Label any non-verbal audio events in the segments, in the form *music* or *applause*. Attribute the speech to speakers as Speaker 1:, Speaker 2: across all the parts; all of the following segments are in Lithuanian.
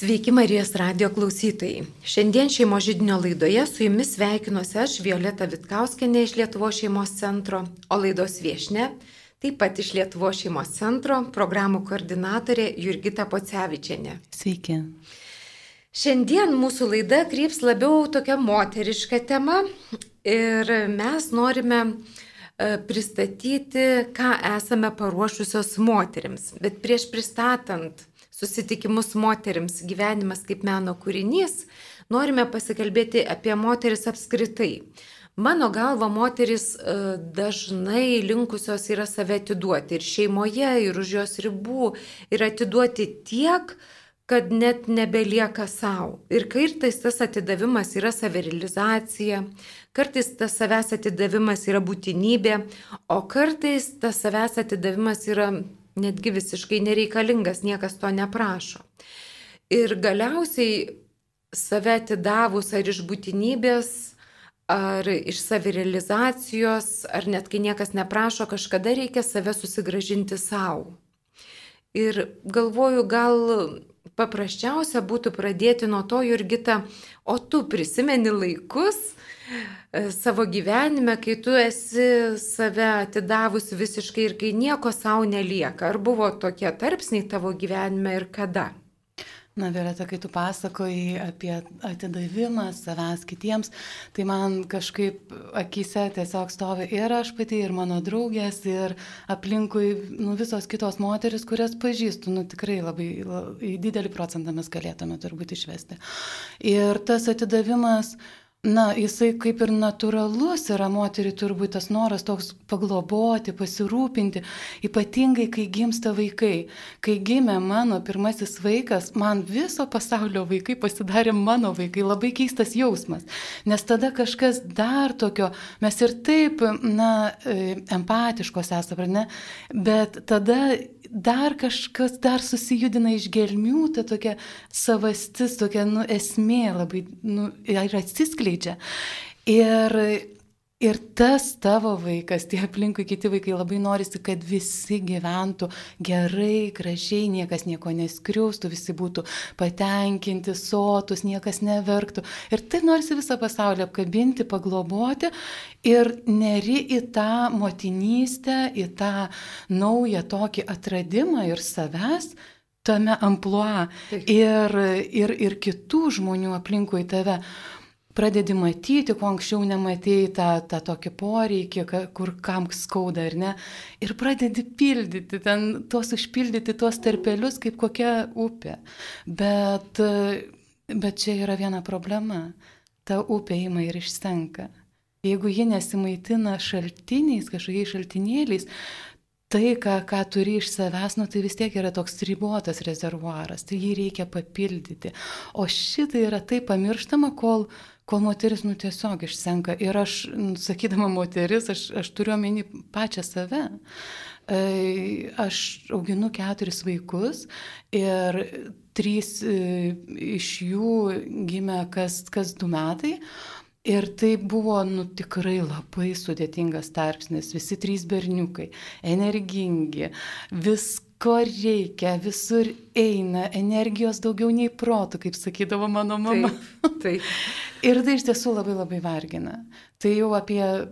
Speaker 1: Sveiki Marijos radio klausytojai. Šiandien šeimo žydinio laidoje su jumis sveikinuosi aš Violeta Vitkauskenė iš Lietuvo šeimos centro, o laidos viešne taip pat iš Lietuvo šeimos centro programų koordinatorė Jurgita Pocevičianė.
Speaker 2: Sveiki.
Speaker 1: Šiandien mūsų laida kryps labiau tokia moteriška tema ir mes norime e, pristatyti, ką esame paruošusios moteriams. Bet prieš pristatant susitikimus moteriams gyvenimas kaip meno kūrinys, norime pasikalbėti apie moteris apskritai. Mano galva, moteris e, dažnai linkusios yra save atiduoti ir šeimoje, ir už jos ribų, ir atiduoti tiek, kad net nebelieka savo. Ir kartais tas atidavimas yra savirealizacija, kartais tas savęs atidavimas yra būtinybė, o kartais tas savęs atidavimas yra netgi visiškai nereikalingas, niekas to neprašo. Ir galiausiai save atidavus ar iš būtinybės, ar iš savirealizacijos, ar net kai niekas neprašo, kažkada reikia save susigražinti savo. Ir galvoju, gal paprasčiausia būtų pradėti nuo to, Jurgita, o tu prisimeni laikus, E, savo gyvenime, kai tu esi save atidavusi visiškai ir kai nieko savo nelieka. Ar buvo tokie tarpsniai tavo gyvenime ir kada?
Speaker 2: Na, Violeta, kai tu pasakoji apie atidavimą savęs kitiems, tai man kažkaip akise tiesiog stovi ir aš pati, ir mano draugės, ir aplinkui nu, visos kitos moteris, kurias pažįstu, nu, tikrai labai, labai didelį procentą mes galėtume turbūt išvesti. Ir tas atidavimas, uh, Na, jisai kaip ir natūralus yra moteriai turbūt tas noras toks pagloboti, pasirūpinti, ypatingai kai gimsta vaikai. Kai gimė mano pirmasis vaikas, man viso pasaulio vaikai pasidarė mano vaikai, labai keistas jausmas. Nes tada kažkas dar tokio, mes ir taip, na, e, empatiškos esame, ne? Bet tada dar kažkas dar susijudina iš gelmių, ta tokia savastis, tokia nu, esmė labai nu, ir atsiskleidžia. Ir Ir tas tavo vaikas, tie aplinkui kiti vaikai labai norisi, kad visi gyventų gerai, gražiai, niekas nieko neskriaustų, visi būtų patenkinti, sotus, niekas neverktų. Ir taip norisi visą pasaulį apkabinti, pagloboti ir neri į tą motinystę, į tą naują tokį atradimą ir savęs tame ampluo ir, ir, ir kitų žmonių aplinkui tave pradedi matyti, ko anksčiau nematėjai tą, tą tokį poreikį, kur kam skauda ar ne, ir pradedi pildyti, ten tuos užpildyti tuos tarpelius kaip kokia upė. Bet, bet čia yra viena problema. Ta upė ima ir išsenka. Jeigu ji nesimaitina šaltiniais, kažkokiais šaltinėliais, tai, ką, ką turi iš savęs, nu, tai vis tiek yra toks ribotas rezervuaras, tai jį reikia papildyti. O šitai yra taip pamirštama, kol, kol moteris, nu, tiesiog išsenka. Ir aš, nu, sakydama moteris, aš, aš turiu omeny pačią save. E, aš auginu keturis vaikus ir trys e, iš jų gimė kas, kas du metai. Ir tai buvo nu, tikrai labai sudėtingas tarpsnis. Visi trys berniukai, energingi, visko ko reikia, visur eina, energijos daugiau nei protų, kaip sakydavo mano mama.
Speaker 1: Taip. taip. *laughs*
Speaker 2: ir tai iš tiesų labai labai vargina. Tai jau apie e,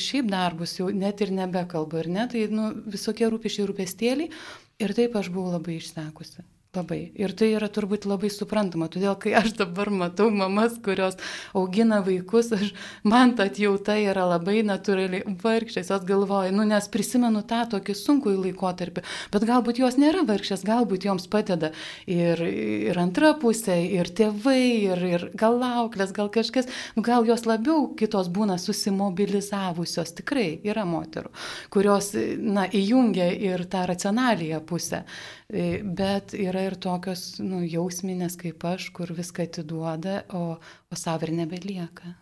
Speaker 2: šiaip darbus jau net ir nebekalbu, ir ne, tai nu, visokie rūpešiai rūpestėliai. Ir taip aš buvau labai išsekusi. Labai. Ir tai yra turbūt labai suprantama, todėl kai aš dabar matau mamas, kurios augina vaikus, aš, man ta atjauta yra labai natūraliai vargšės, jos galvoja, nu nes prisimenu tą tokį sunkų laikotarpį, bet galbūt jos nėra vargšės, galbūt joms padeda ir, ir antra pusė, ir tėvai, ir, ir gal lauklės, gal kažkas, nu, gal jos labiau kitos būna susimobilizavusios, tikrai yra moterų, kurios, na, įjungia ir tą racionaliją pusę. E, bet yra ir tokios nu, jausminės kaip aš, kur viską atiduoda, o, o savo ir nebelieka.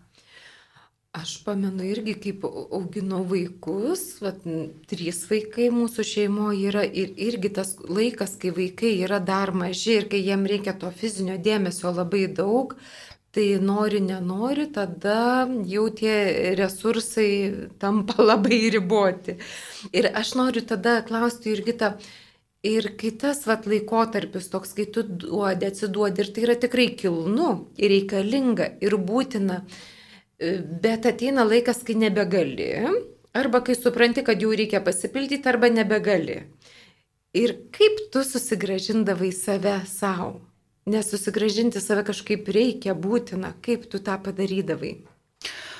Speaker 1: Aš pamenu irgi, kaip auginau vaikus, vat, trys vaikai mūsų šeimoje yra ir irgi tas laikas, kai vaikai yra dar maži ir kai jiem reikia to fizinio dėmesio labai daug, tai nori, nenori, tada jau tie resursai tampa *laughs* labai riboti. Ir aš noriu tada klausti irgi tą, Ir kai tas vat, laikotarpis toks, kai tu duodi, atsiduodi, ir tai yra tikrai kilnu, ir reikalinga, ir būtina, e, bet ateina laikas, kai nebegali, arba kai supranti, kad jau reikia pasipildyti, arba nebegali. Ir kaip tu susigražindavai save savo? Nes susigražinti save kažkaip reikia, būtina, kaip tu tą padarydavai?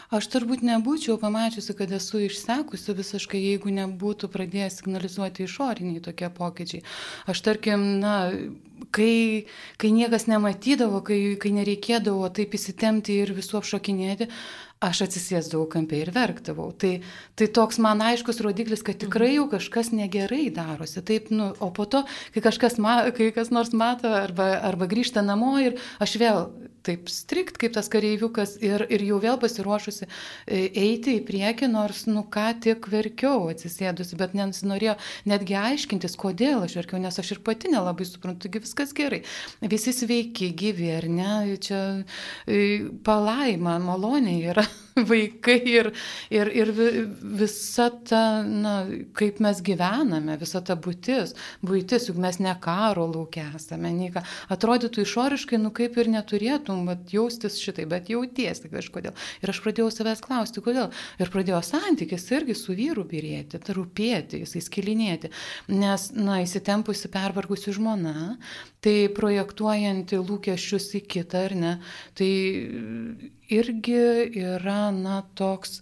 Speaker 2: Aš turbūt nebūčiau pamačiusi, kad esu išsekusi visiškai, jeigu nebūtų pradėję signalizuoti išoriniai tokie pokyčiai. Aš tarkim, na, kai, kai niekas nematydavo, kai, kai nereikėdavo taip įsitemti ir visų apšokinėti, aš atsisėsdavau kampė ir verkdavau. Tai, tai toks man aiškus rodiklis, kad tikrai jau kažkas negerai darosi. Taip, nu, o po to, kai kažkas, ma, kai kas nors mato arba, arba grįžta namo ir aš vėl taip strikt kaip tas kareiviukas ir, ir jau vėl pasiruošusi e, eiti į priekį, nors, nu, ką tik verkiau atsisėdusi, bet nesinorėjau netgi aiškintis, kodėl aš verkiau, nes aš ir pati nelabai suprantu, taigi viskas gerai. Visi sveiki, gyvi, ar ne, čia e, palaima, malonė yra *laughs* vaikai ir, ir, ir visa ta, na, kaip mes gyvename, visa ta būtis, būtis, juk mes ne karo laukia esame, nei ką. Atrodytų išoriškai, nu kaip ir neturėtum vat, jaustis šitai, bet jautiesi kažkodėl. Ir aš pradėjau savęs klausti, kodėl. Ir pradėjo santykis irgi su vyru birėti, rūpėti, jisai skilinėti. Nes, na, įsitempusi pervargusi žmona, tai projektuojanti lūkesčius į kitą, ar ne, tai irgi yra, na, toks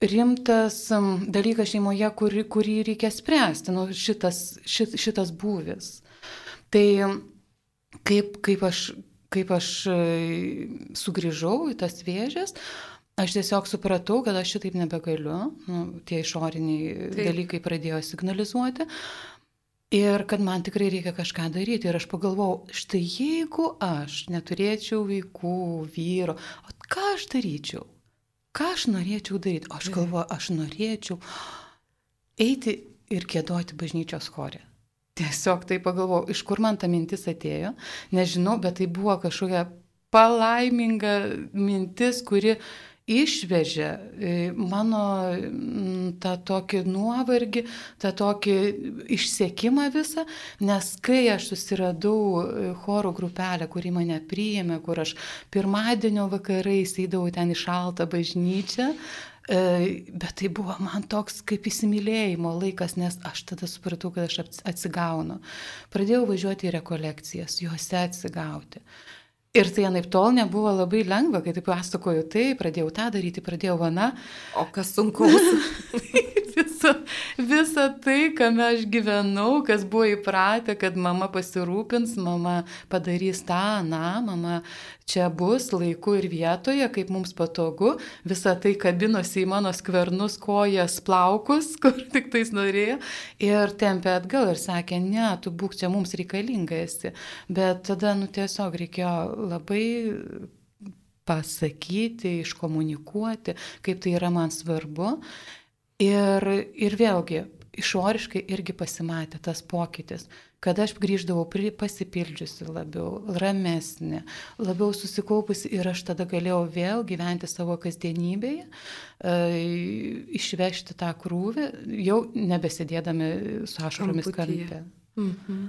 Speaker 2: rimtas dalykas šeimoje, kurį, kurį reikia spręsti, nu, šitas, šit, šitas būvis. Tai kaip, kaip aš kaip aš e, sugrįžau į tas vėžės, aš tiesiog supratau, kad aš šitaip nebegaliu, nu, tie išoriniai Taip. dalykai pradėjo signalizuoti. Ir kad man tikrai reikia kažką daryti. Ir aš pagalvojau, štai jeigu aš neturėčiau vaikų, vyro, o ką aš daryčiau? Ką aš norėčiau daryti? O aš galvoju, aš norėčiau eiti ir kėduoti bažnyčios chorę. Tiesiog tai pagalvojau, iš kur man ta mintis atėjo, nežinau, bet tai buvo kažkokia palaiminga mintis, kuri išvežė e, mano tą tokį nuovargį, tą tokį išsiekimą visą, nes kai aš susiradau e, choro grupelę, kuri mane priėmė, kur aš pirmadienio vakarais eidavau ten į šaltą bažnyčią, E, bet tai buvo man toks kaip įsimylėjimo laikas, nes aš tada supratau, kad aš atsigaunu. Pradėjau važiuoti į rekolekcijas, juose atsigauti. Ir tai anaip tol nebuvo labai lengva, kai taip pasakoju, tai pradėjau tą daryti, pradėjau vana.
Speaker 1: O kas sunkaus? *laughs*
Speaker 2: visa, visa tai, kame aš gyvenau, kas buvo įpratę, kad mama pasirūpins, mama padarys tą, na, mama čia bus laiku ir vietoje, kaip mums patogu, visa tai kabinosi į mano skvernus, kojas, plaukus, *laughs* kur tik tais norėjo, ir tempė atgal ir sakė, ne, tu būk čia mums reikalinga esi. Bet tada, nu, tiesiog reikėjo labai pasakyti, iškomunikuoti, kaip tai yra man svarbu. Ir, ir vėlgi, išoriškai irgi pasimatė tas pokytis, kad aš grįždavau pasipildžiusi labiau, ramesnė, labiau susikaupusi ir aš tada galėjau vėl gyventi savo kasdienybėje, e, išvežti tą krūvį, jau nebesidėdami su ašaromis kampė. Mhm.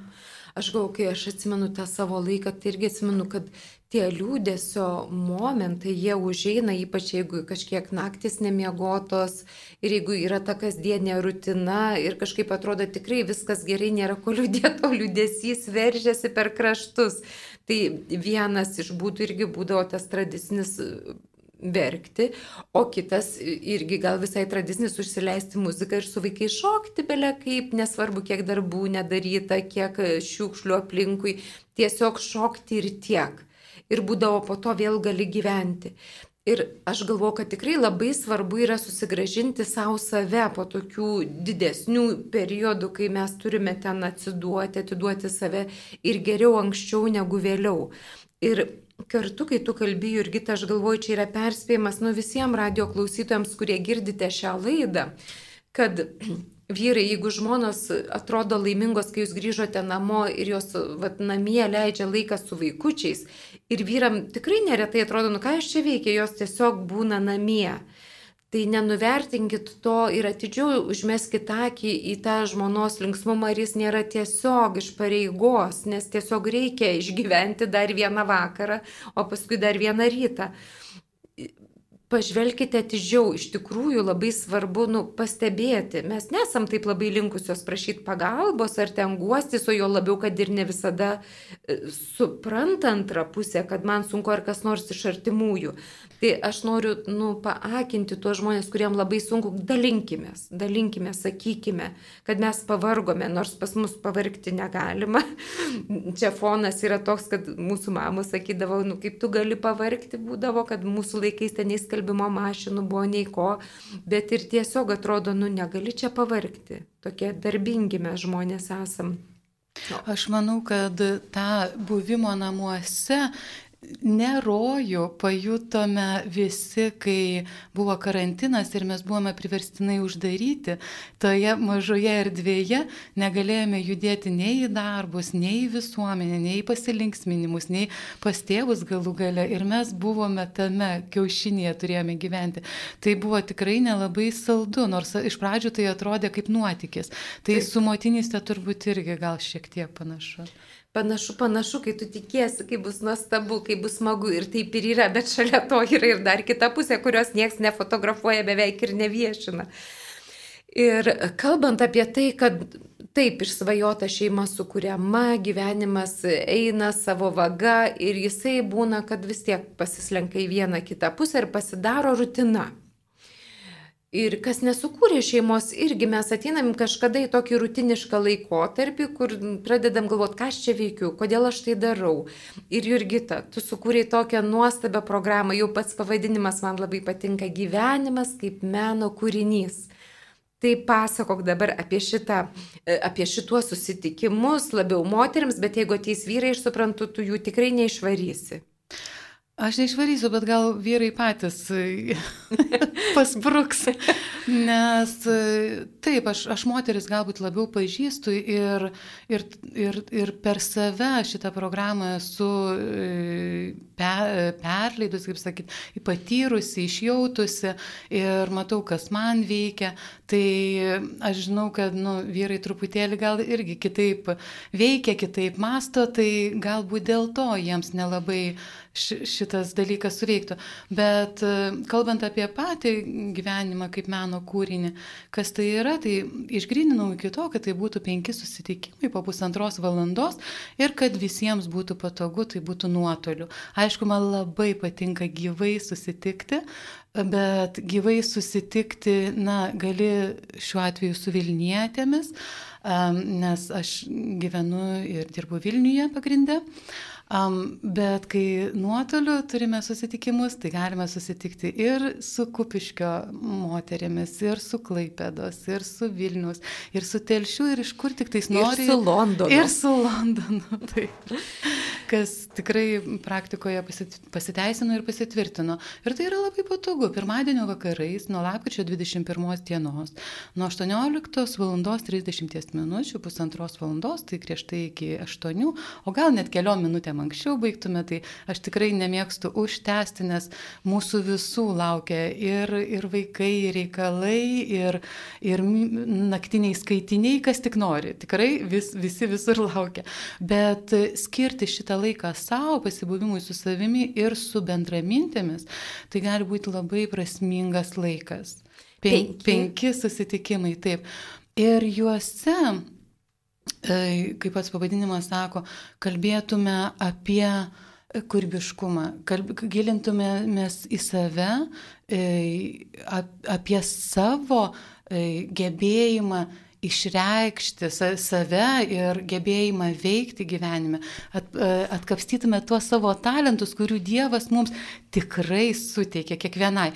Speaker 1: Aš galvoju, kai aš atsimenu tą savo laiką, tai irgi atsimenu, kad tie liūdėsio momentai, jie užeina, ypač jeigu kažkiek naktis nemiegotos ir jeigu yra ta kasdienė rutina ir kažkaip atrodo tikrai viskas gerai, nėra ko liūdėti, o liūdėsys veržiasi per kraštus. Tai vienas iš būdų irgi būdavo tas tradicinis verkti, o kitas irgi gal visai tradicinis užsileisti muziką ir su vaikais šokti belė kaip, nesvarbu, kiek darbų nedaryta, kiek šiukšlių aplinkui, tiesiog šokti ir tiek. Ir būdavo po to vėl gali gyventi. Ir aš galvoju, kad tikrai labai svarbu yra susigražinti savo save po tokių didesnių periodų, kai mes turime ten atsiduoti, atiduoti save ir geriau anksčiau negu vėliau. Ir kartu, kai tu kalbėjai, Jurgita, aš galvoju, čia yra perspėjimas nu visiems radio klausytojams, kurie girdite šią laidą, kad *clears throat* vyrai, jeigu žmonos atrodo laimingos, kai jūs grįžote namo ir jos vat, namie leidžia laiką su vaikučiais, ir vyram tikrai neretai atrodo, nu ką aš čia veikia, jos tiesiog būna namie. Tai nenuvertinkit to ir atidžiau užmeskit akį į tą žmonos linksmumą, ar jis nėra tiesiog iš pareigos, nes tiesiog reikia išgyventi dar vieną vakarą, o paskui dar vieną rytą pažvelkite atidžiau, iš tikrųjų labai svarbu nu, pastebėti. Mes nesam taip labai linkusios prašyti pagalbos ar ten guostis, o jo labiau, kad ir ne visada e, supranta antrą pusę, kad man sunku ar kas nors iš artimųjų. Tai aš noriu nu, paakinti tuos žmonės, kuriems labai sunku, dalinkimės, dalinkime, sakykime, kad mes pavargome, nors pas mus pavargti negalima. *laughs* Čia fonas yra toks, kad mūsų mamos sakydavo, nu kaip tu gali pavargti, būdavo, kad mūsų laikais ten neįskalbimo mašinų buvo nei ko, bet ir tiesiog atrodo, nu negali čia pavargti. Tokie darbingi mes žmonės esam.
Speaker 2: Aš manau, kad tą buvimo namuose ne rojų pajutome visi, kai buvo karantinas ir mes buvome priverstinai uždaryti toje mažoje erdvėje, negalėjome judėti nei į darbus, nei į visuomenę, nei į pasilinksminimus, nei pas tėvus galų gale ir mes buvome tame kiaušinėje turėjome gyventi. Tai buvo tikrai nelabai saldu, nors iš pradžių tai atrodė kaip nuotykis. Tai Taip. su motinystė turbūt irgi gal šiek tiek panašu
Speaker 1: panašu, panašu, kai tu tikėsi, kai bus nuostabu, kai bus smagu ir taip ir yra, bet šalia to yra ir dar kita pusė, kurios niekas nefotografuoja beveik ir neviešina. Ir kalbant apie tai, kad taip išsvajota šeima sukūriama, gyvenimas eina savo vaga ir jisai būna, kad vis tiek pasislenka į vieną kitą pusę ir pasidaro rutina. Ir kas nesukūrė šeimos, irgi mes ateinam kažkada į tokį rutinišką laikotarpį, kur pradedam galvoti, ką aš čia veikiu, kodėl aš tai darau. Ir Jurgita, tu sukūrėjai tokią nuostabią programą, jau pats pavadinimas man labai patinka - gyvenimas kaip meno kūrinys. Tai pasakok dabar apie, šitą, e, apie šituos susitikimus, labiau moteriams, bet jeigu ateis vyrai, aš suprantu, tu jų tikrai neišvarysi.
Speaker 2: Aš neišvarysiu, bet gal vyrai patys *laughs* pasbruks. Nes taip, aš, aš moteris galbūt labiau pažįstu ir, ir, ir, ir per save šitą programą esu per, perleidus, kaip sakyt, patyrusi, išjautusi ir matau, kas man veikia. Tai aš žinau, kad nu, vyrai truputėlį gal irgi kitaip veikia, kitaip masto, tai galbūt dėl to jiems nelabai šitas dalykas suveiktų. Bet e, kalbant apie patį gyvenimą kaip meno kūrinį, kas tai yra, tai išgrininau iki to, kad tai būtų penki susitikimai po pusantros valandos ir kad visiems būtų patogu, tai būtų nuotoliu. Aišku, man labai patinka gyvai susitikti, bet gyvai susitikti, na, gali šiuo atveju su Vilnietėmis, nes aš gyvenu ir dirbu Vilniuje pagrindę. Um, bet kai nuotoliu turime susitikimus, tai galime susitikti ir su Kupiškio moterimis, ir su Klaipėdos, ir su Vilnius, ir su Telšiu, ir iš kur tik tais nori.
Speaker 1: Ir su Londonu.
Speaker 2: Ir su Londonu. *laughs* Taip. Kas tikrai praktikoje pasiteisino ir pasitvirtino. Ir tai yra labai patogu. Pirmadienio vakarais nuo lapkričio 21 dienos, nuo 18 val. 30 min. pusantros valandos, tai griežtai iki 8, o gal net keliom minutėm anksčiau baigtume, tai aš tikrai nemėgstu užtęsti, nes mūsų visų laukia ir, ir vaikai, ir reikalai, ir, ir naktiniai skaitiniai, kas tik nori. Tikrai vis, visi visur laukia. Bet skirti šitą laiką savo, pasibuvimui su savimi ir su bendramintėmis, tai gali būti labai prasmingas laikas. Pen, penki. penki susitikimai, taip. Ir juose kaip pats pavadinimas sako, kalbėtume apie kūrybiškumą, kalb, gilintumėmės į save, e, apie savo e, gebėjimą išreikšti save ir gebėjimą veikti gyvenime, at, atkapstytume tuos savo talentus, kurių Dievas mums tikrai suteikia kiekvienai.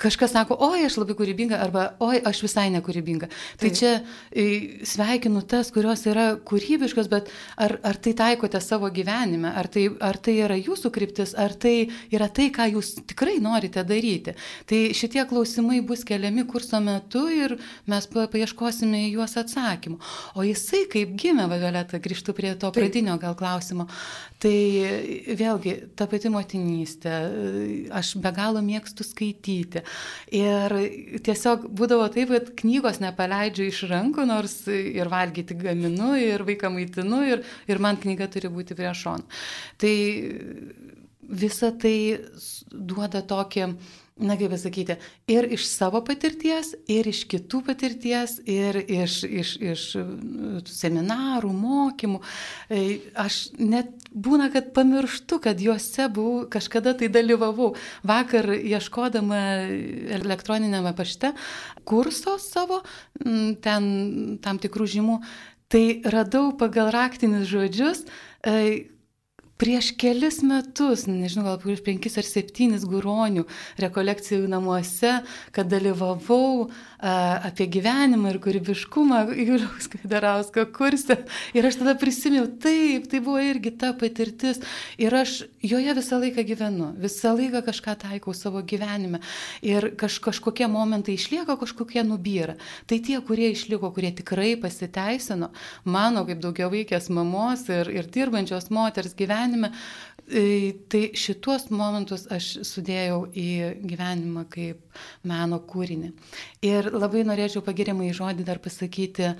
Speaker 2: Kažkas sako, oi, aš labai kūrybinga, arba oi, aš visai nekūrybinga. Tai Taip. čia sveikinu tas, kurios yra kūrybiškos, bet ar, ar tai taikote savo gyvenime, ar tai, ar tai yra jūsų kryptis, ar tai yra tai, ką jūs tikrai norite daryti. Tai šitie klausimai bus keliami kurso metu ir mes paieškosime į juos atsakymų. O jisai kaip gimė, Vavioleta, grįžtu prie to pradinio gal klausimo, tai vėlgi ta pati motinystė, aš be galo mėgstu skaityti. Ir tiesiog būdavo taip, kad knygos nepaleidžiu iš rankų, nors ir valgyti gaminu, ir vaiką maitinu, ir, ir man knyga turi būti prieš šoną. Tai visa tai duoda tokį na kaip pasakyti, ir iš savo patirties, ir iš kitų patirties, ir iš, iš, iš seminarų, mokymų. E, aš net būna, kad pamirštu, kad juose buvau, kažkada tai dalyvavau. Vakar ieškodama elektroninėme pašte kurso savo, ten tam tikrų žymų, tai radau pagal raktinius žodžius, e, prieš kelis metus, nežinau, gal prieš penkis ar septynis guronių rekolekcijų namuose, kad dalyvavau apie gyvenimą ir kūrybiškumą Juliaus Kaidarausko kurse. Ir aš tada prisiminiau, taip, tai buvo irgi ta patirtis. Ir aš joje visą laiką gyvenu, visą laiką kažką taikau savo gyvenime. Ir kaž, kažkokie momentai išlieka, kažkokie nubyra. Tai tie, kurie išliko, kurie tikrai pasiteisino, mano kaip daugia vaikės mamos ir, ir dirbančios moters gyvenime, E, tai šituos momentus aš sudėjau į gyvenimą kaip meno kūrinį. Ir labai norėčiau pagiriamą į žodį dar pasakyti,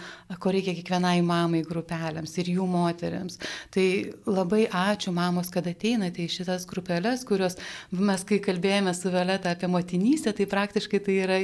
Speaker 2: ko reikia kiekvienai mamai grupelėms ir jų moteriams. Tai labai ačiū mamos, kad ateinate į šitas grupelės, kurios mes, kai kalbėjome su Violeta apie motinystę, tai praktiškai tai yra,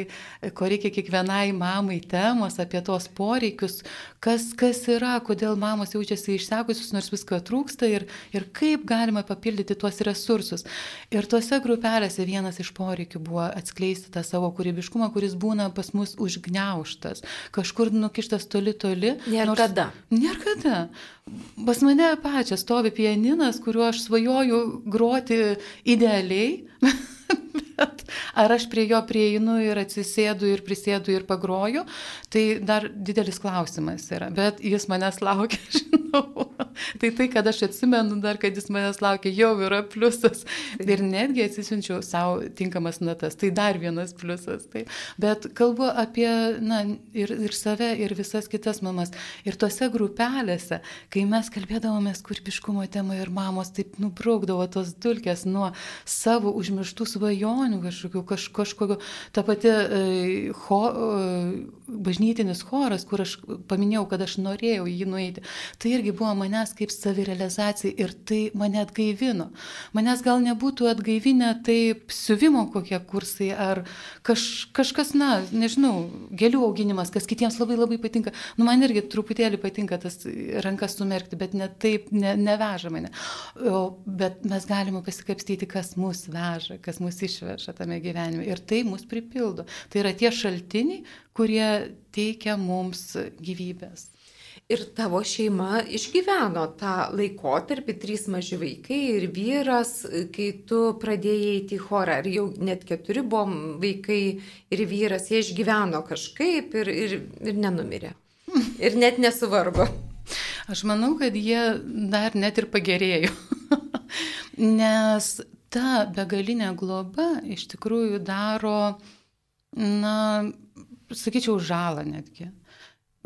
Speaker 2: ko reikia kiekvienai mamai temos apie tos poreikius, kas, kas yra, kodėl mamos jaučiasi išsekusius, nors visko trūksta ir, ir kaip galima papildyti tuos resursus. Ir tuose grupelėse vienas iš poreikių buvo atskleisti tą savo kūrybiškumą, kuris būna pas mus užgneuštas, kažkur nukištas toli toli.
Speaker 1: Niekada.
Speaker 2: Niekada. Pas mane pačią stovi pianinas, kuriuo aš svajoju groti idealiai. *laughs* bet ar aš prie jo prieinu ir atsisėdu ir prisėdu ir pagroju, tai dar didelis klausimas yra. Bet jis manęs laukia, *laughs* žinau. tai tai, kad aš atsimenu dar, kad jis manęs laukia, jau yra pliusas. Ir netgi atsisinčiau savo tinkamas natas. Tai dar vienas pliusas. Tai. Bet kalbu apie na, ir, ir save, ir visas kitas mamas. Ir tose grupelėse, kai mes kalbėdavomės kūrybiškumo temą ir mamos taip nubraukdavo tos dulkės nuo savo užmirštų svajonių kažkokių, kaž, kažkokio, ta pati e, ho, e, bažnytinis choras, kur aš paminėjau, kad aš norėjau jį nueiti, tai irgi buvo manęs kaip savirealizacija ir tai mane atgaivino. Manęs gal nebūtų atgaivinę taip siuvimo kokie kursai ar kaž, kažkas, na, nežinau, gėlių auginimas, kas kitiems labai labai patinka. Nu, man irgi truputėlį patinka tas rankas sumerkti, bet ne taip ne, neveža mane. O, bet mes galime pasikapstyti, kas mus veža, kas mus išveža tame gyvenime. Ir tai mus pripildo. Tai yra tie šaltiniai, kurie teikia mums gyvybės.
Speaker 1: Ir tavo šeima išgyveno tą laikotarpį, trys maži vaikai ir vyras, kai tu pradėjai eiti į chorą, ar jau net keturi buvo vaikai ir vyras, jie išgyveno kažkaip ir, ir, ir nenumirė. *laughs* Ir net nesuvargo.
Speaker 2: Aš manau, kad jie dar net ir pagerėjo. *laughs* Nes ta begalinė globa iš tikrųjų daro, na, sakyčiau, žalą netgi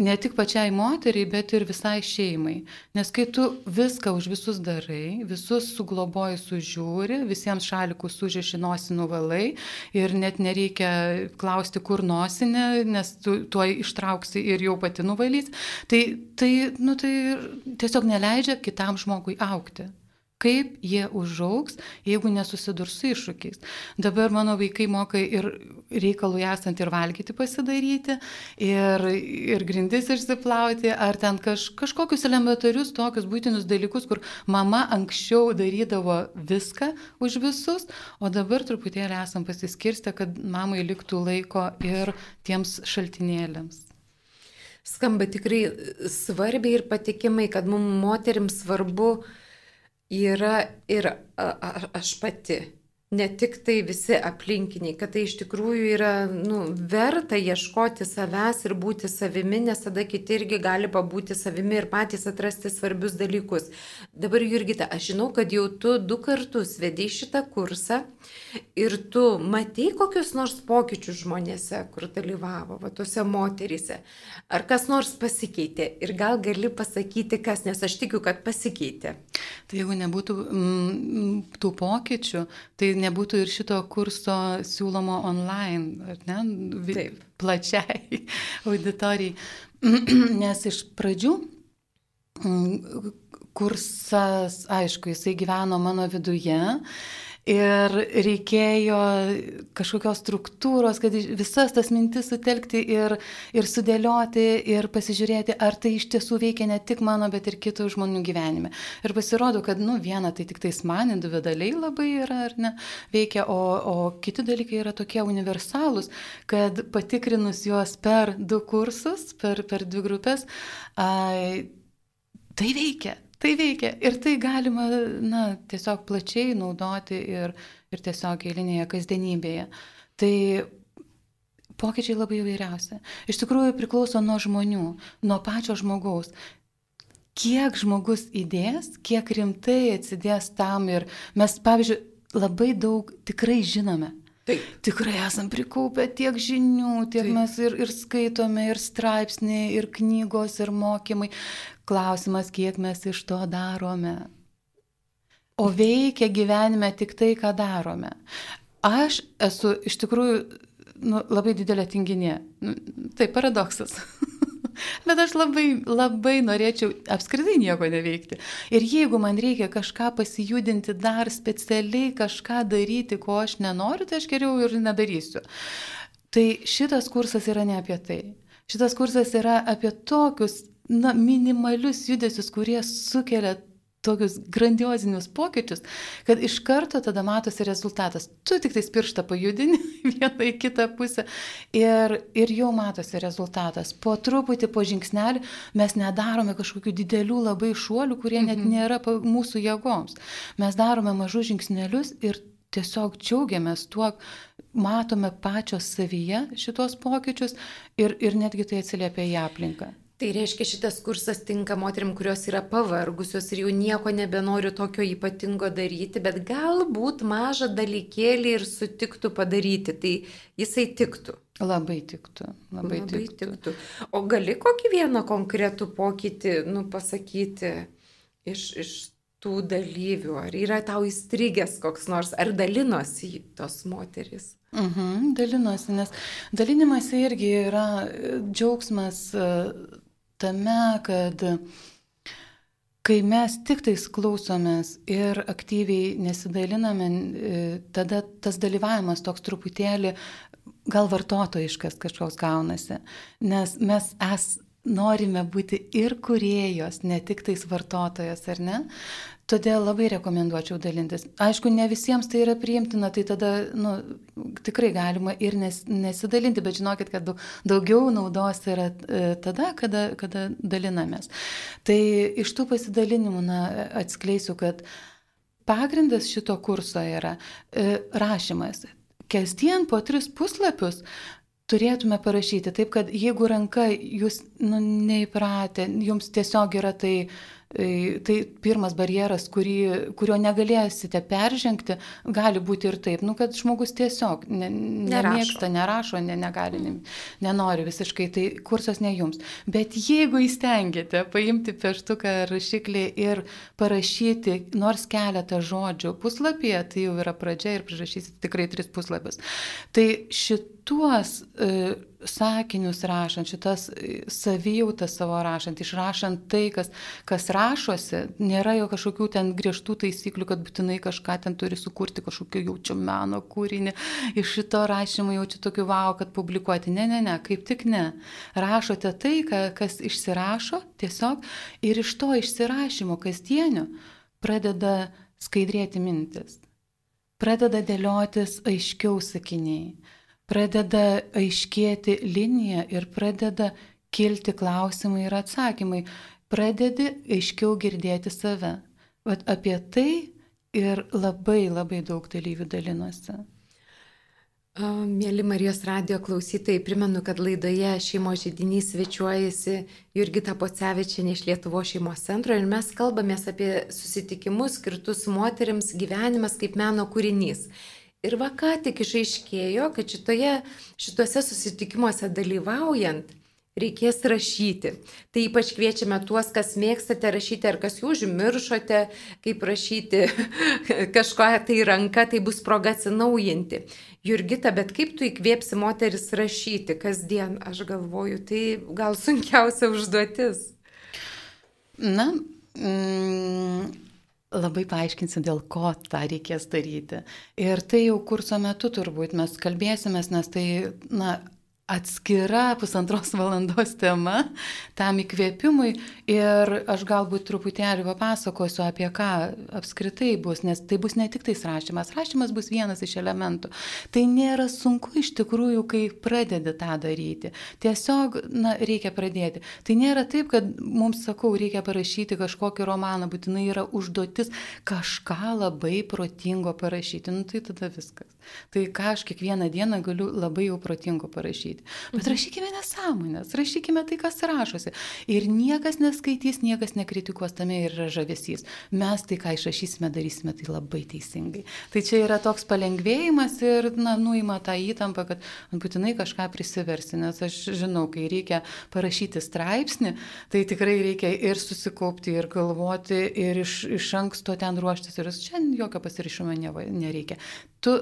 Speaker 2: ne tik pačiai moteriai, bet ir visai šeimai. Nes kai tu viską už visus darai, visus sugloboji, sužiūri, visiems šalikus sužeši nosį nuvalai ir net nereikia klausti, kur nosinė, nes tu tuo ištrauksi ir jau pati nuvalys, tai, tai, nu, tai tiesiog neleidžia kitam žmogui aukti kaip jie užaugs, jeigu nesusidurs su iššūkiais. Dabar mano vaikai moka ir reikalų esant ir valgyti pasidaryti, ir, ir grindis išsiplauti, ar ten kaž, kažkokius elementarius tokius būtinus dalykus, kur mama anksčiau darydavo viską už visus, o dabar truputėlį esam pasiskirstę, kad mamai liktų laiko ir tiems šaltinėlėms
Speaker 1: skamba tikrai svarbiai ir patikimai, kad mums moteriams svarbu yra ir a, a, aš pati. Ne tik tai visi aplinkiniai, kad tai iš tikrųjų yra nu, verta ieškoti savęs ir būti savimi, nes tada kiti irgi gali pabūti savimi ir patys atrasti svarbius dalykus. Dabar, Jurgita, aš žinau, kad jau tu du kartus vedai šitą kursą ir tu matei kokius nors pokyčius žmonėse, kur dalyvavo, va, tuose moteryse. Ar kas nors pasikeitė ir gal gali pasakyti, kas, nes aš tikiu, kad pasikeitė.
Speaker 2: Tai jeigu nebūtų mm, tų pokyčių, tai nebūtų ir šito kurso siūlomo online, ne, Taip. plačiai *laughs* auditorijai. *clears throat* Nes iš pradžių mm, kursas, aišku, jisai gyveno mano viduje Ir reikėjo kažkokios struktūros, kad visas tas mintis sutelkti ir, ir sudėlioti ir pasižiūrėti, ar tai iš tiesų veikia ne tik mano, bet ir kitų žmonių gyvenime. Ir pasirodo, kad, nu, viena tai tik tais man individualiai labai yra, ar ne, veikia, o, o kiti dalykai yra tokie universalūs, kad patikrinus juos per du kursus, per, per dvi grupės, ai, tai veikia tai veikia ir tai galima na, tiesiog plačiai naudoti ir, ir tiesiog eilinėje kasdienybėje. Tai pokyčiai labai įvairiausi. Iš tikrųjų priklauso nuo žmonių, nuo pačio žmogaus. Kiek žmogus įdės, kiek rimtai atsidės tam ir mes, pavyzdžiui, labai daug tikrai žinome. Taip. Tikrai esam prikaupę tiek žinių, tiek Taip. mes ir, ir skaitome, ir straipsniai, ir knygos, ir mokymai. Klausimas, kiek mes iš to darome. O veikia gyvenime tik tai, ką darome. Aš esu iš tikrųjų nu, labai didelė tinginė. Nu, tai paradoksas. *laughs* *laughs* Bet aš labai, labai norėčiau apskritai nieko neveikti. Ir jeigu man reikia kažką pasijudinti, dar specialiai kažką daryti, ko aš nenoriu, tai aš geriau ir nedarysiu. Tai šitas kursas yra ne apie tai. Šitas kursas yra apie tokius na, minimalius judesius, kurie sukelia tokius grandiozinius pokyčius, kad iš karto tada matosi rezultatas. Tu tik tais pirštą pajudini *laughs* vieną į kitą pusę ir, ir jau matosi rezultatas. Po truputį, po žingsnelį mes nedarome kažkokių didelių labai šuolių, kurie net mhm. nėra mūsų jėgoms. Mes darome mažus žingsnelius ir tiesiog džiaugiamės tuo, matome pačios savyje šitos pokyčius ir, ir netgi tai atsiliepia į aplinką.
Speaker 1: Tai reiškia, šitas kursas tinka moterim, kurios yra pavargusios ir jau nieko nebenoriu tokio ypatingo daryti, bet galbūt mažą dalykėlį ir sutiktų padaryti, tai jisai tiktų.
Speaker 2: Labai tiktų. Labai, labai tiktų. tiktų.
Speaker 1: O gali kokį vieną konkretų pokytį, nu, pasakyti iš, iš tų dalyvių? Ar yra tau įstrigęs koks nors, ar dalinosi tos moteris?
Speaker 2: Mhm, dalinosi, nes dalinimas irgi yra džiaugsmas tame, kad kai mes tik tais klausomės ir aktyviai nesidaliname, e, tada tas dalyvavimas toks truputėlį gal vartotojiškas kažkoks gaunasi, nes mes es, norime būti ir kuriejos, ne tik tais vartotojas, ar ne? Todėl labai rekomenduočiau dalintis. Aišku, ne visiems tai yra priimtina, tai tada nu, tikrai galima ir nes, nesidalinti, bet žinokit, kad daugiau naudos yra e, tada, kada, kada dalinamės. Tai iš tų pasidalinimų na, atskleisiu, kad pagrindas šito kurso yra e, rašymas. Kasdien po tris puslapius turėtume parašyti. Taip, kad jeigu ranka jūs nu, neįpratę, jums tiesiog yra tai tai pirmas barjeras, kurį, kurio negalėsite peržengti, gali būti ir taip, nu, kad žmogus tiesiog ne, nemėgsta, nerašo, ne, negali, ne, nenori visiškai, tai kursas ne jums. Bet jeigu įstengėte paimti pieštuką ar rašiklį ir parašyti nors keletą žodžių puslapyje, tai jau yra pradžia ir prirašysite tikrai tris puslapius. Tai šituos e, sakinius rašant, šitas e, savijautas savo rašant, išrašant tai, kas, kas rašosi, nėra jo kažkokių ten griežtų taisyklių, kad būtinai kažką ten turi sukurti, kažkokio jaučio meno kūrinį, iš šito rašymo jaučiu tokiu vau, kad publikuoti. Ne, ne, ne, kaip tik ne. Rašote tai, kas išsirašo tiesiog ir iš to išsirašymo kasdienio pradeda skaidrėti mintis, pradeda dėliotis aiškiau sakiniai pradeda aiškėti linija ir pradeda kilti klausimai ir atsakymai. Pradedi aiškiau girdėti save. Vat apie tai ir labai labai daug dalyvių dalinosi.
Speaker 1: Mėly Marijos radio klausytojai, primenu, kad laidoje šeimo žydinys svečiuojasi Jurgita Pocevičianė iš Lietuvo šeimos centro ir mes kalbamės apie susitikimus skirtus moteriams gyvenimas kaip meno kūrinys. Ir va ką tik išaiškėjo, kad šitoje, šituose susitikimuose dalyvaujant reikės rašyti. Tai ypač kviečiame tuos, kas mėgstate rašyti ar kas jūs užmiršote, kaip rašyti *laughs* kažko tai ranka, tai bus proga atsinaujinti. Jurgita, bet kaip tu įkvėpsi moteris rašyti kasdien, aš galvoju, tai gal sunkiausia užduotis.
Speaker 2: Na, mm, labai paaiškinsiu, dėl ko tą reikės daryti. Ir tai jau kurso metu turbūt mes kalbėsimės, nes tai, na, atskira pusantros *laughs* valandos tema tam įkvėpimui ir aš galbūt truputėlį papasakosiu apie ką apskritai bus, nes tai bus ne tik tais rašymas, rašymas bus vienas iš elementų. Tai nėra sunku iš tikrųjų, kai pradedi tą daryti. Tiesiog, na, reikia pradėti. Tai nėra taip, kad mums, sakau, reikia parašyti kažkokį romaną, būtinai yra užduotis kažką labai protingo parašyti. Nu, tai tada viskas. Tai ką aš kiekvieną dieną galiu labai jau protingo parašyti rašyti. Bet rašykime nesąmonės, rašykime tai, kas rašosi. Ir niekas neskaitys, niekas nekritikuos tame ir yra žavesys. Mes tai, ką išrašysime, darysime tai labai teisingai. Tai čia yra toks palengvėjimas ir, na, nuima tą įtampą, kad būtinai kažką prisiversi, nes aš žinau, kai reikia parašyti straipsnį, tai tikrai reikia ir susikaupti, ir galvoti, ir iš, iš anksto ten ruoštis, ir čia jokio pasirišimo nereikia. Tu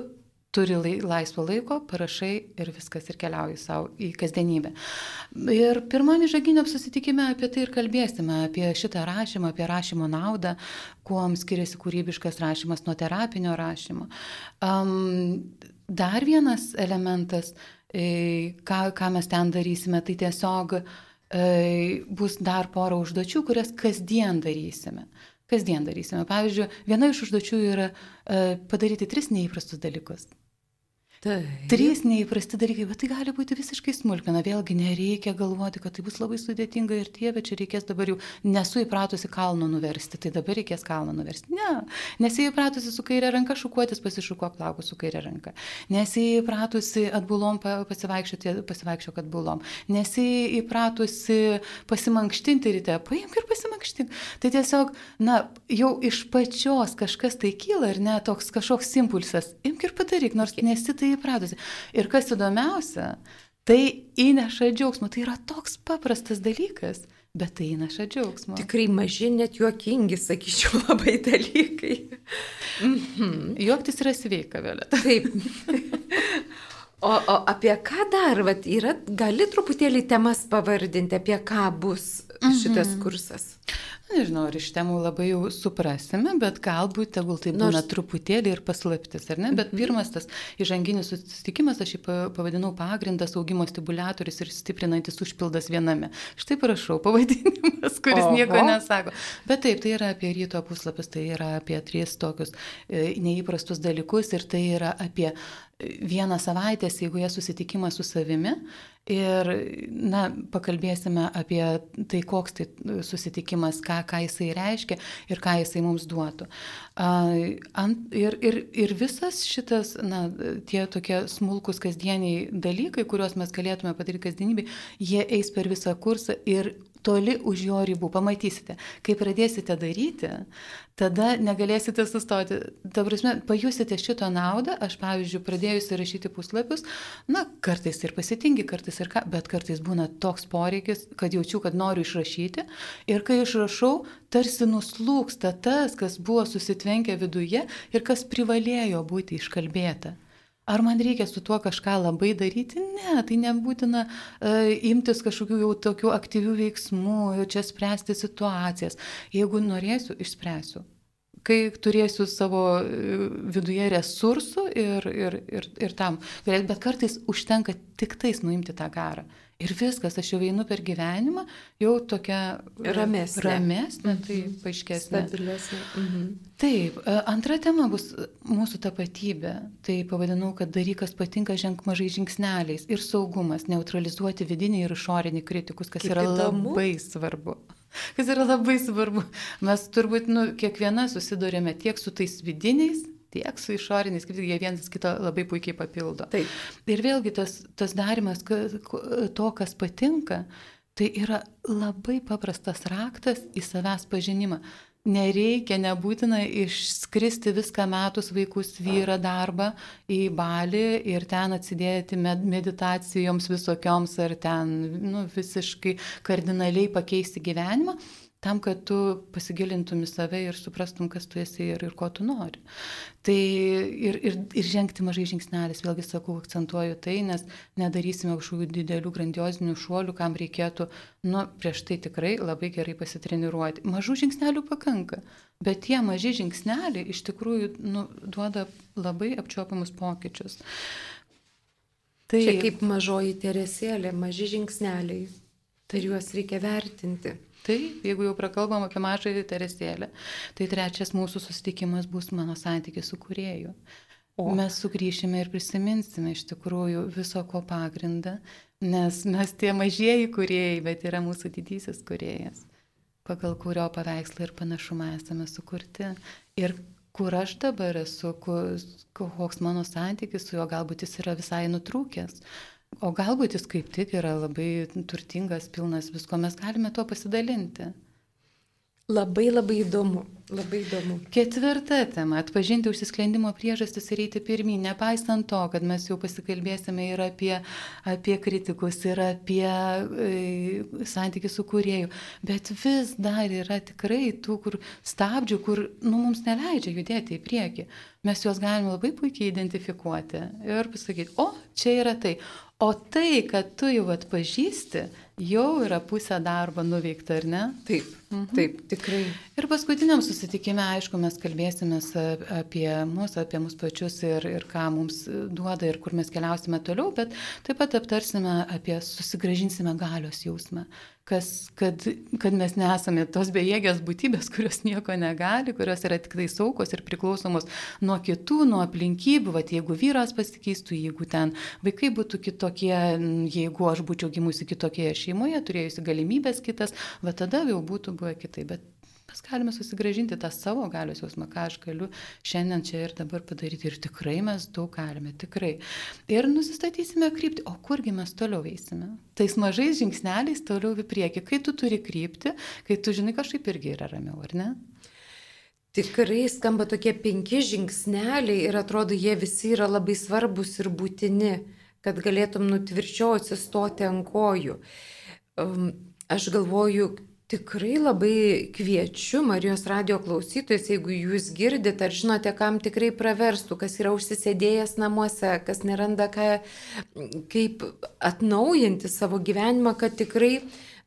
Speaker 2: turi laisvo laiko, parašai ir viskas ir keliauji savo į kasdienybę. Ir pirmame žaginio susitikime apie tai ir kalbėsime, apie šitą rašymą, apie rašymo naudą, kuo skiriasi kūrybiškas rašymas nuo terapinio rašymo. Um, dar vienas elementas, e, ką, ką mes ten darysime, tai tiesiog e, bus dar pora užduočių, kurias kasdien darysime kasdien darysime. Pavyzdžiui, viena iš užduočių yra e, padaryti tris neįprastus dalykus. Taip. Trys neįprasti dalykai, bet tai gali būti visiškai smulkina. Vėlgi nereikia galvoti, kad tai bus labai sudėtinga ir tie, bet čia reikės dabar jau nesu įpratusi kalno nuversti, tai dabar reikės kalną nuversti. Ne, nesi įpratusi su kairė ranka šukuotis, pasišukuok plaukus su kairė ranka. Nesi įpratusi atbulom pasivaikščioti, pasivaikščiok atbulom. Nesi įpratusi pasimankštinti ryte, paimk ir pasimankštink. Tai tiesiog, na, jau iš pačios kažkas tai kyla ir ne toks kažkoks impulsas. Imk ir padaryk, nors nesi tai įpratusi. Ir kas įdomiausia, tai įneša džiaugsmą. Tai yra toks paprastas dalykas. Bet tai įneša džiaugsmą.
Speaker 1: Tikrai maži, net juokingi, sakyčiau, *laughs* labai dalykai.
Speaker 2: Mhm. Juoktis yra sveika, vėliau.
Speaker 1: Taip. O, o apie ką dar, Vat yra, gali truputėlį temas pavardinti, apie ką bus šitas mhm. kursas?
Speaker 2: Nežinau, ar iš temų labai jau suprasime, bet galbūt tegul tai būna Nors... truputėlį ir paslaptis, ar ne? Bet -hmm. pirmas tas įžanginis susitikimas, aš jį pavadinau pagrindas augimo stimulatorius ir stiprinantis užpildas viename. Štai prašau, pavadinimas, kuris Oho. nieko nesako. Bet taip, tai yra apie ryto puslapis, tai yra apie tris tokius e, neįprastus dalykus ir tai yra apie vieną savaitės, jeigu jie susitikimas su savimi ir, na, pakalbėsime apie tai, koks tai susitikimas, ką, ką jisai reiškia ir ką jisai mums duotų. Ir, ir, ir visas šitas, na, tie tokie smulkus kasdieniai dalykai, kuriuos mes galėtume padaryti kasdienybėje, jie eis per visą kursą ir toli už jo ribų. Pamatysite, kai pradėsite daryti, tada negalėsite sustoti. Ta prasme, pajusite šito naudą, aš pavyzdžiui, pradėjusi rašyti puslapius, na, kartais ir pasitingi, kartais ir ką, bet kartais būna toks poreikis, kad jaučiu, kad noriu išrašyti ir kai išrašau, tarsi nuslūksta tas, kas buvo susitvenkę viduje ir kas privalėjo būti iškalbėta. Ar man reikia su tuo kažką labai daryti? Ne, tai nebūtina uh, imtis kažkokių jau tokių aktyvių veiksmų, jau čia spręsti situacijas. Jeigu norėsiu, išspręsiu. Kai turėsiu savo e, viduje resursų ir, ir, ir, ir tam, bet kartais užtenka tik tais nuimti tą garą. Ir viskas, aš jau einu per gyvenimą, jau tokia
Speaker 1: ramesnė,
Speaker 2: ramesnė tai mhm. paaiškesnė.
Speaker 1: Stabilesnė. Mhm.
Speaker 2: Taip, e, antra tema bus mūsų tapatybė. Tai pavadinau, kad dalykas patinka ženk mažai žingsneliais ir saugumas, neutralizuoti vidinį ir išorinį kritikus, kas Kaip yra įdomu. labai svarbu. kas yra labai svarbu. Mes turbūt, nu, kiekviena susidurėme tiek su tais vidiniais, tiek su išoriniais, kaip jie vienas kitą labai puikiai papildo.
Speaker 1: Taip.
Speaker 2: Ir vėlgi tas, tas darimas to, kas patinka, tai yra labai paprastas raktas į savęs pažinimą. Nereikia, nebūtina išskristi viską metus vaikus vyrą darbą į balį ir ten atsidėti meditacijoms visokioms ar ten nu, visiškai kardinaliai pakeisti gyvenimą tam, kad tu pasigilintum į save ir suprastum, kas tu esi ir, ir ko tu nori. Tai ir, ir, ir žengti mažai žingsnelis, vėlgi sakau, akcentuoju tai, nes nedarysime kažkokių didelių grandiozinių šuolių, kam reikėtų, nu, prieš tai tikrai labai gerai pasitreniruoti. Mažų žingsnelių pakanka, bet tie maži žingsneliai iš tikrųjų nu, duoda labai apčiopiamus pokyčius.
Speaker 1: Tai Čia kaip mažoji teresėlė, maži žingsneliai. Tai juos reikia vertinti.
Speaker 2: Taip, jeigu jau prakalbam apie mažąjį teresėlę, tai trečias mūsų susitikimas bus mano santykis su kurėju. O mes sugrįšime ir prisiminsime iš tikrųjų viso ko pagrindą, nes mes tie mažieji kuriejai, bet yra mūsų didysis kuriejas, pagal kurio paveikslą ir panašumą esame sukurti. Ir kur aš dabar esu, koks mano santykis su juo, galbūt jis yra visai nutrūkęs. O galbūt jis kaip tik yra labai turtingas, pilnas visko, mes galime tuo pasidalinti.
Speaker 1: Labai labai įdomu, labai įdomu.
Speaker 2: Ketvirta tema - atpažinti užsisklendimo priežastis ir eiti pirmyn, nepaisant to, kad mes jau pasikalbėsime ir apie, apie kritikus, ir apie e, santykių su kurėju, bet vis dar yra tikrai tų kur stabdžių, kur nu, mums neleidžia judėti į priekį. Mes juos galime labai puikiai identifikuoti ir pasakyti, o čia yra tai. O tai, kad tu jau atpažįsti, jau yra pusė darbo nuveikta, ar ne?
Speaker 1: Taip, mhm. taip, tikrai.
Speaker 2: Ir paskutiniam susitikime, aišku, mes kalbėsime apie mus, apie mus pačius ir, ir ką mums duoda ir kur mes keliausime toliau, bet taip pat aptarsime apie susigražinsime galios jausmą kas, kad, kad mes nesame tos bejėgės būtybės, kurios nieko negali, kurios yra tik tai saukos ir priklausomos nuo kitų, nuo aplinkybių, va jeigu vyras pasikeistų, jeigu ten vaikai būtų kitokie, jeigu aš būčiau gimusi kitokioje šeimoje, turėjusi galimybės kitas, va tada jau būtų buvę kitaip. Bet mes galime susigražinti tą savo galios jausmą, ką aš galiu šiandien čia ir dabar padaryti. Ir tikrai mes daug galime, tikrai. Ir nusistatysime kryptį, o kurgi mes toliau eisime. Tais mažais žingsneliais toliau į priekį. Kai tu turi krypti, kai tu žinai, kažkaip irgi yra ramiau, ar ne?
Speaker 1: Tikrai skamba tokie penki žingsneliai ir atrodo, jie visi yra labai svarbus ir būtini, kad galėtum nutvirčiau atsistoti ant kojų. Aš galvoju, Tikrai labai kviečiu Marijos radio klausytojus, jeigu jūs girdite ar žinote, kam tikrai praverstų, kas yra užsisėdėjęs namuose, kas neranda ką, kaip atnaujinti savo gyvenimą, kad tikrai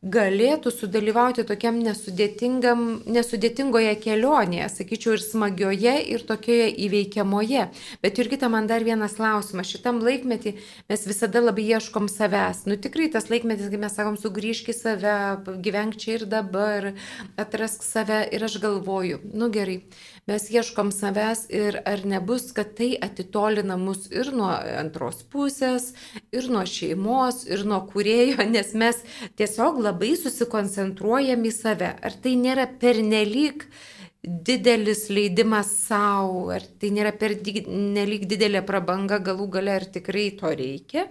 Speaker 1: galėtų sudalyvauti tokiam nesudėtingoje kelionėje, sakyčiau, ir smagioje, ir tokioje įveikiamoje. Bet Jurgita, man dar vienas klausimas. Šitam laikmetį mes visada labai ieškom savęs. Nu tikrai tas laikmetis, kai mes sakom, sugrįžk į save, gyvenk čia ir dabar, atrask save ir aš galvoju, nu gerai, mes ieškom savęs ir ar nebus, kad tai atitolina mus ir nuo antros pusės, ir nuo šeimos, ir nuo kurėjo, *laughs* nes mes tiesiog labai susikoncentruojam į save. Ar tai nėra pernelyg didelis leidimas savo, ar tai nėra pernelyg didelė prabanga galų gale, ar tikrai to reikia?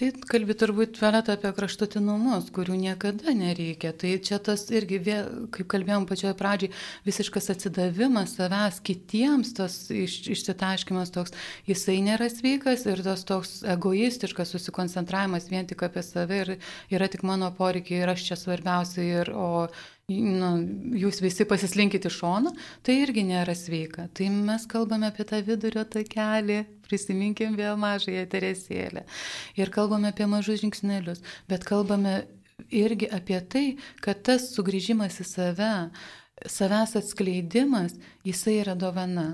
Speaker 2: Tai kalbi turbūt Violeta apie kraštutinumus, kurių niekada nereikia. Tai čia tas irgi, vėl, kaip kalbėjom pačioje pradžiai, visiškas atsidavimas savęs kitiems, tas iš, išsitaškimas toks, jisai nėra sveikas ir tas toks egoistiškas susikoncentravimas vien tik apie save ir yra tik mano poreikiai ir aš čia svarbiausia ir o nu, jūs visi pasislinkite iš šono, tai irgi nėra sveika. Tai mes kalbame apie tą vidurio takelį, prisiminkim vėl mažąją teresėlę. Ir kalbame apie mažus žingsnelius, bet kalbame irgi apie tai, kad tas sugrįžimas į save, savęs atskleidimas, jisai yra dovana.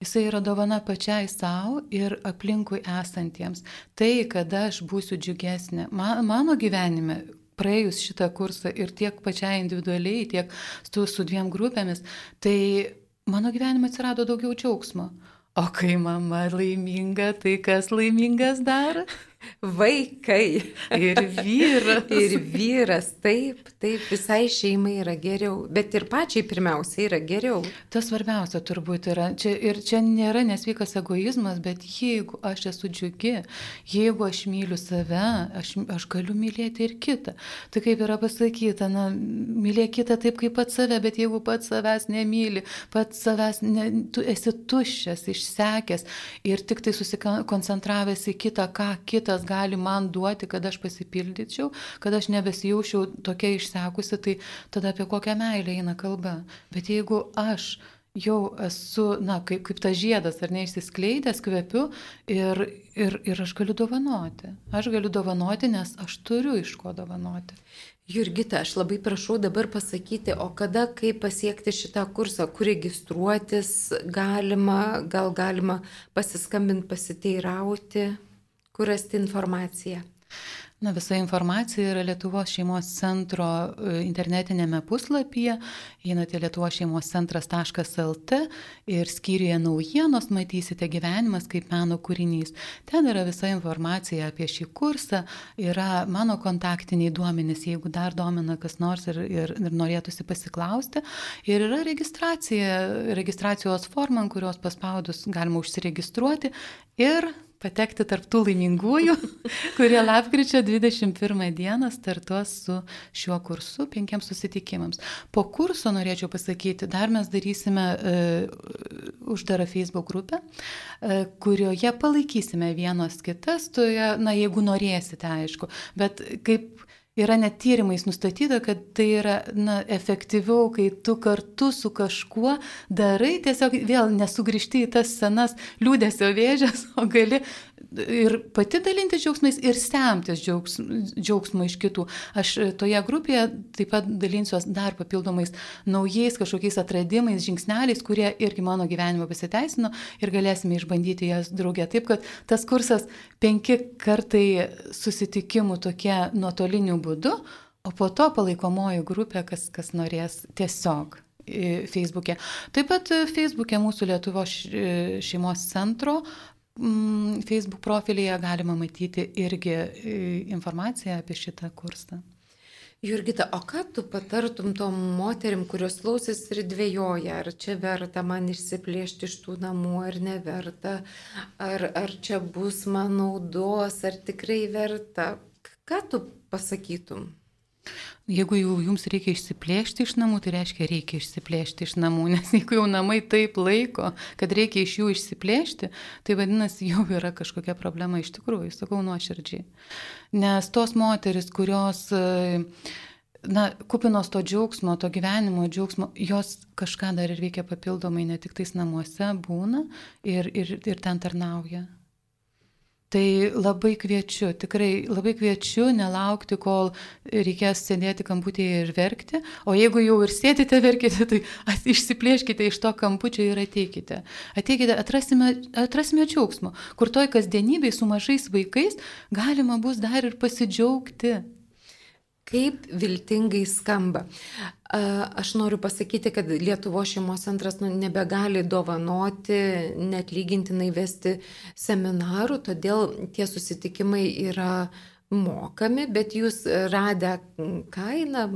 Speaker 2: Jisai yra dovana pačiai savo ir aplinkui esantiems. Tai, kad aš būsiu džiugesnė. Man, mano gyvenime praėjus šitą kursą ir tiek pačiai individualiai, tiek su, su dviem grupėmis, tai mano gyvenime atsirado daugiau džiaugsmo. O kai mama laiminga, tai kas laimingas dar?
Speaker 1: Vaikai.
Speaker 2: Ir vyras.
Speaker 1: ir vyras, taip, taip, visai šeimai yra geriau, bet ir pačiai pirmiausia yra geriau.
Speaker 2: Tas svarbiausia turbūt yra, čia, ir čia nėra nesveikas egoizmas, bet jeigu aš esu džiugi, jeigu aš myliu save, aš, aš galiu mylėti ir kitą. Tai kaip yra pasakyta, na, mylėk kitą taip kaip pat save, bet jeigu pats savęs nemyli, pats savęs, ne, tu esi tuščias, išsekęs ir tik tai susikoncentravęs į kitą, ką kitas gali man duoti, kad aš pasipildyčiau, kad aš nebesijaučiau tokia išsekusi, tai tada apie kokią meilę eina kalba. Bet jeigu aš jau esu, na, kaip, kaip tas žiedas, ar neišsiskleidęs, kvepiu ir, ir, ir aš galiu dovanoti. Aš galiu dovanoti, nes aš turiu iš ko dovanoti.
Speaker 1: Jurgita, aš labai prašau dabar pasakyti, o kada, kaip pasiekti šitą kursą, kur registruotis galima, gal galima pasiskambinti, pasiteirauti kur rasti informaciją?
Speaker 2: Na, visa informacija yra Lietuvos šeimos centro e, internetinėme puslapyje. Einate Lietuvos šeimos centras.lt ir skyriuje naujienos matysite gyvenimas kaip meno kūrinys. Ten yra visa informacija apie šį kursą, yra mano kontaktiniai duomenys, jeigu dar domina kas nors ir, ir, ir norėtųsi pasiklausti. Ir yra registracija, registracijos forma, kurios paspaudus galima užsiregistruoti ir patekti tarptų laimingųjų, *laughs* kurie lapkričio 21 dieną startuos su šiuo kursu penkiems susitikimams. Po kurso norėčiau pasakyti, dar mes darysime uh, uždarą Facebook grupę, uh, kurioje palaikysime vienos kitas, toje, na jeigu norėsite, aišku, bet kaip yra net tyrimais nustatyta, kad tai yra na, efektyviau, kai tu kartu su kažkuo darai, tiesiog vėl nesugrįžti į tas senas liūdėsio vėžės, o gali ir pati dalintis džiaugsmais ir semtis džiaugs, džiaugsmo iš kitų. Aš toje grupėje taip pat dalinsiuos dar papildomais naujais kažkokiais atradimais, žingsneliais, kurie irgi mano gyvenime pasiteisino ir galėsime išbandyti jas draugė. Taip kad tas kursas penki kartai susitikimų tokie nuotoliniu būdu, o po to palaikomoji grupė, kas, kas norės tiesiog. Facebook'e. Taip pat Facebook'e mūsų Lietuvos šeimos centro Facebook profilyje galima matyti irgi e, informaciją apie šitą kursą.
Speaker 1: Jurgita, o ką tu patartum tom moterim, kurios klausis ir dvėjoja, ar čia verta man išsiplėšti iš tų namų, ar neverta, ar, ar čia bus man naudos, ar tikrai verta? Ką tu pasakytum?
Speaker 2: Jeigu jau jums reikia išsiplėšti iš namų, tai reiškia reikia išsiplėšti iš namų, *laughs* nes jeigu jau namai taip laiko, kad reikia iš jų išsiplėšti, tai vadinasi jau yra kažkokia problema iš tikrųjų, sakau nuoširdžiai. Nes tos moteris, kurios na, kupinos to džiaugsmo, to gyvenimo džiaugsmo, jos kažką dar ir veikia papildomai, ne tik tais namuose būna ir, ir, ir ten tarnauja. Tai labai kviečiu, tikrai labai kviečiu nelaukti, kol reikės sėdėti kamputėje ir verkti, o jeigu jau ir sėdite *laughs* verkite, tai išsiplėškite iš to kampučio ir ateikite. Ateikite, atrasime, atrasime džiaugsmo, kur toj kasdienybei su mažais vaikais galima bus dar ir pasidžiaugti.
Speaker 1: Kaip viltingai skamba. Aš noriu pasakyti, kad Lietuvo šeimos centras nu, nebegali dovanoti, net lygintinai vesti seminarų, todėl tie susitikimai yra mokami, bet jūs radę kainą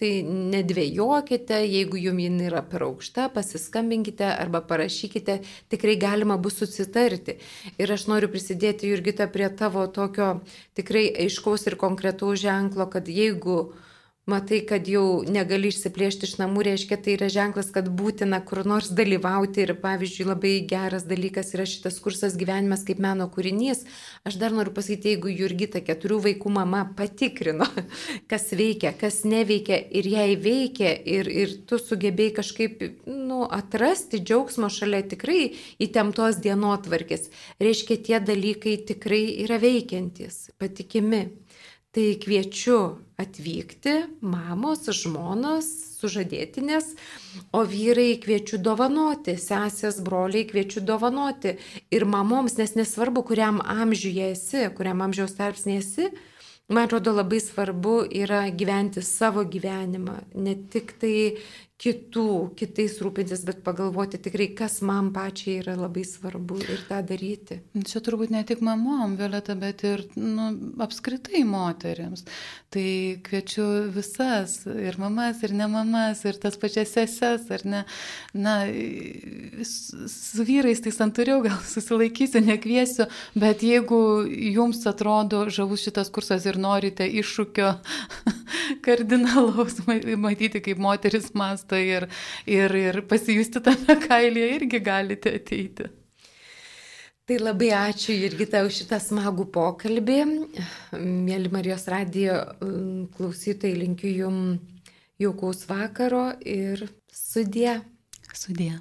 Speaker 1: Tai nedvėjokite, jeigu jums jin yra per aukšta, pasiskambinkite arba parašykite, tikrai galima bus susitarti. Ir aš noriu prisidėti, Jurgita, prie tavo tokio tikrai aiškaus ir konkretaus ženklo, kad jeigu uh, matai, kad jau negali išsiplėšti iš namų, reiškia, tai yra ženklas, kad būtina kur nors dalyvauti. Ir pavyzdžiui, labai geras dalykas yra šitas kursas gyvenimas kaip meno kūrinys. Aš dar noriu pasakyti, jeigu Jurgita keturių vaikų mama patikrino, *laughs* kas veikia, kas neveikia ir jai veikia ir, ir tu sugebėjai kažkaip nu, atrasti džiaugsmo šalia tikrai įtemptos dienotvarkės, reiškia, tie dalykai tikrai yra veikiantis, patikimi. Tai kviečiu atvykti mamos, žmonos, sužadėtinės, o vyrai kviečiu dovanoti, sesės, broliai kviečiu dovanoti. Ir mamoms, nes nesvarbu, kuriam amžiuje esi, kuriam amžiaus tarpsnė esi, man atrodo labai svarbu yra gyventi savo gyvenimą, ne tik tai kitų, kitais rūpintis, bet pagalvoti tikrai, kas man pačiai yra labai svarbu ir tą daryti.
Speaker 2: Čia turbūt ne tik mamom, Violeta, bet ir nu, apskritai moteriams. Tai kviečiu visas, ir mamas, ir ne mamas, ir tas pačias seses, ar ne. Na, su vyrais tai santūriau gal *laughs* susilaikysiu, nekviesiu, bet jeigu jums atrodo žavus šitas kursas ir norite iššūkio *laughs* kardinalaus matyti, kaip moteris mąsto, mastą ir, ir, ir pasijusti tame kailyje irgi galite ateiti.
Speaker 1: Tai labai ačiū irgi tau šitą smagų pokalbį. Mėly Marijos radijo mm, klausytojai, linkiu jums jaukaus vakaro ir sudė.
Speaker 2: Sudė.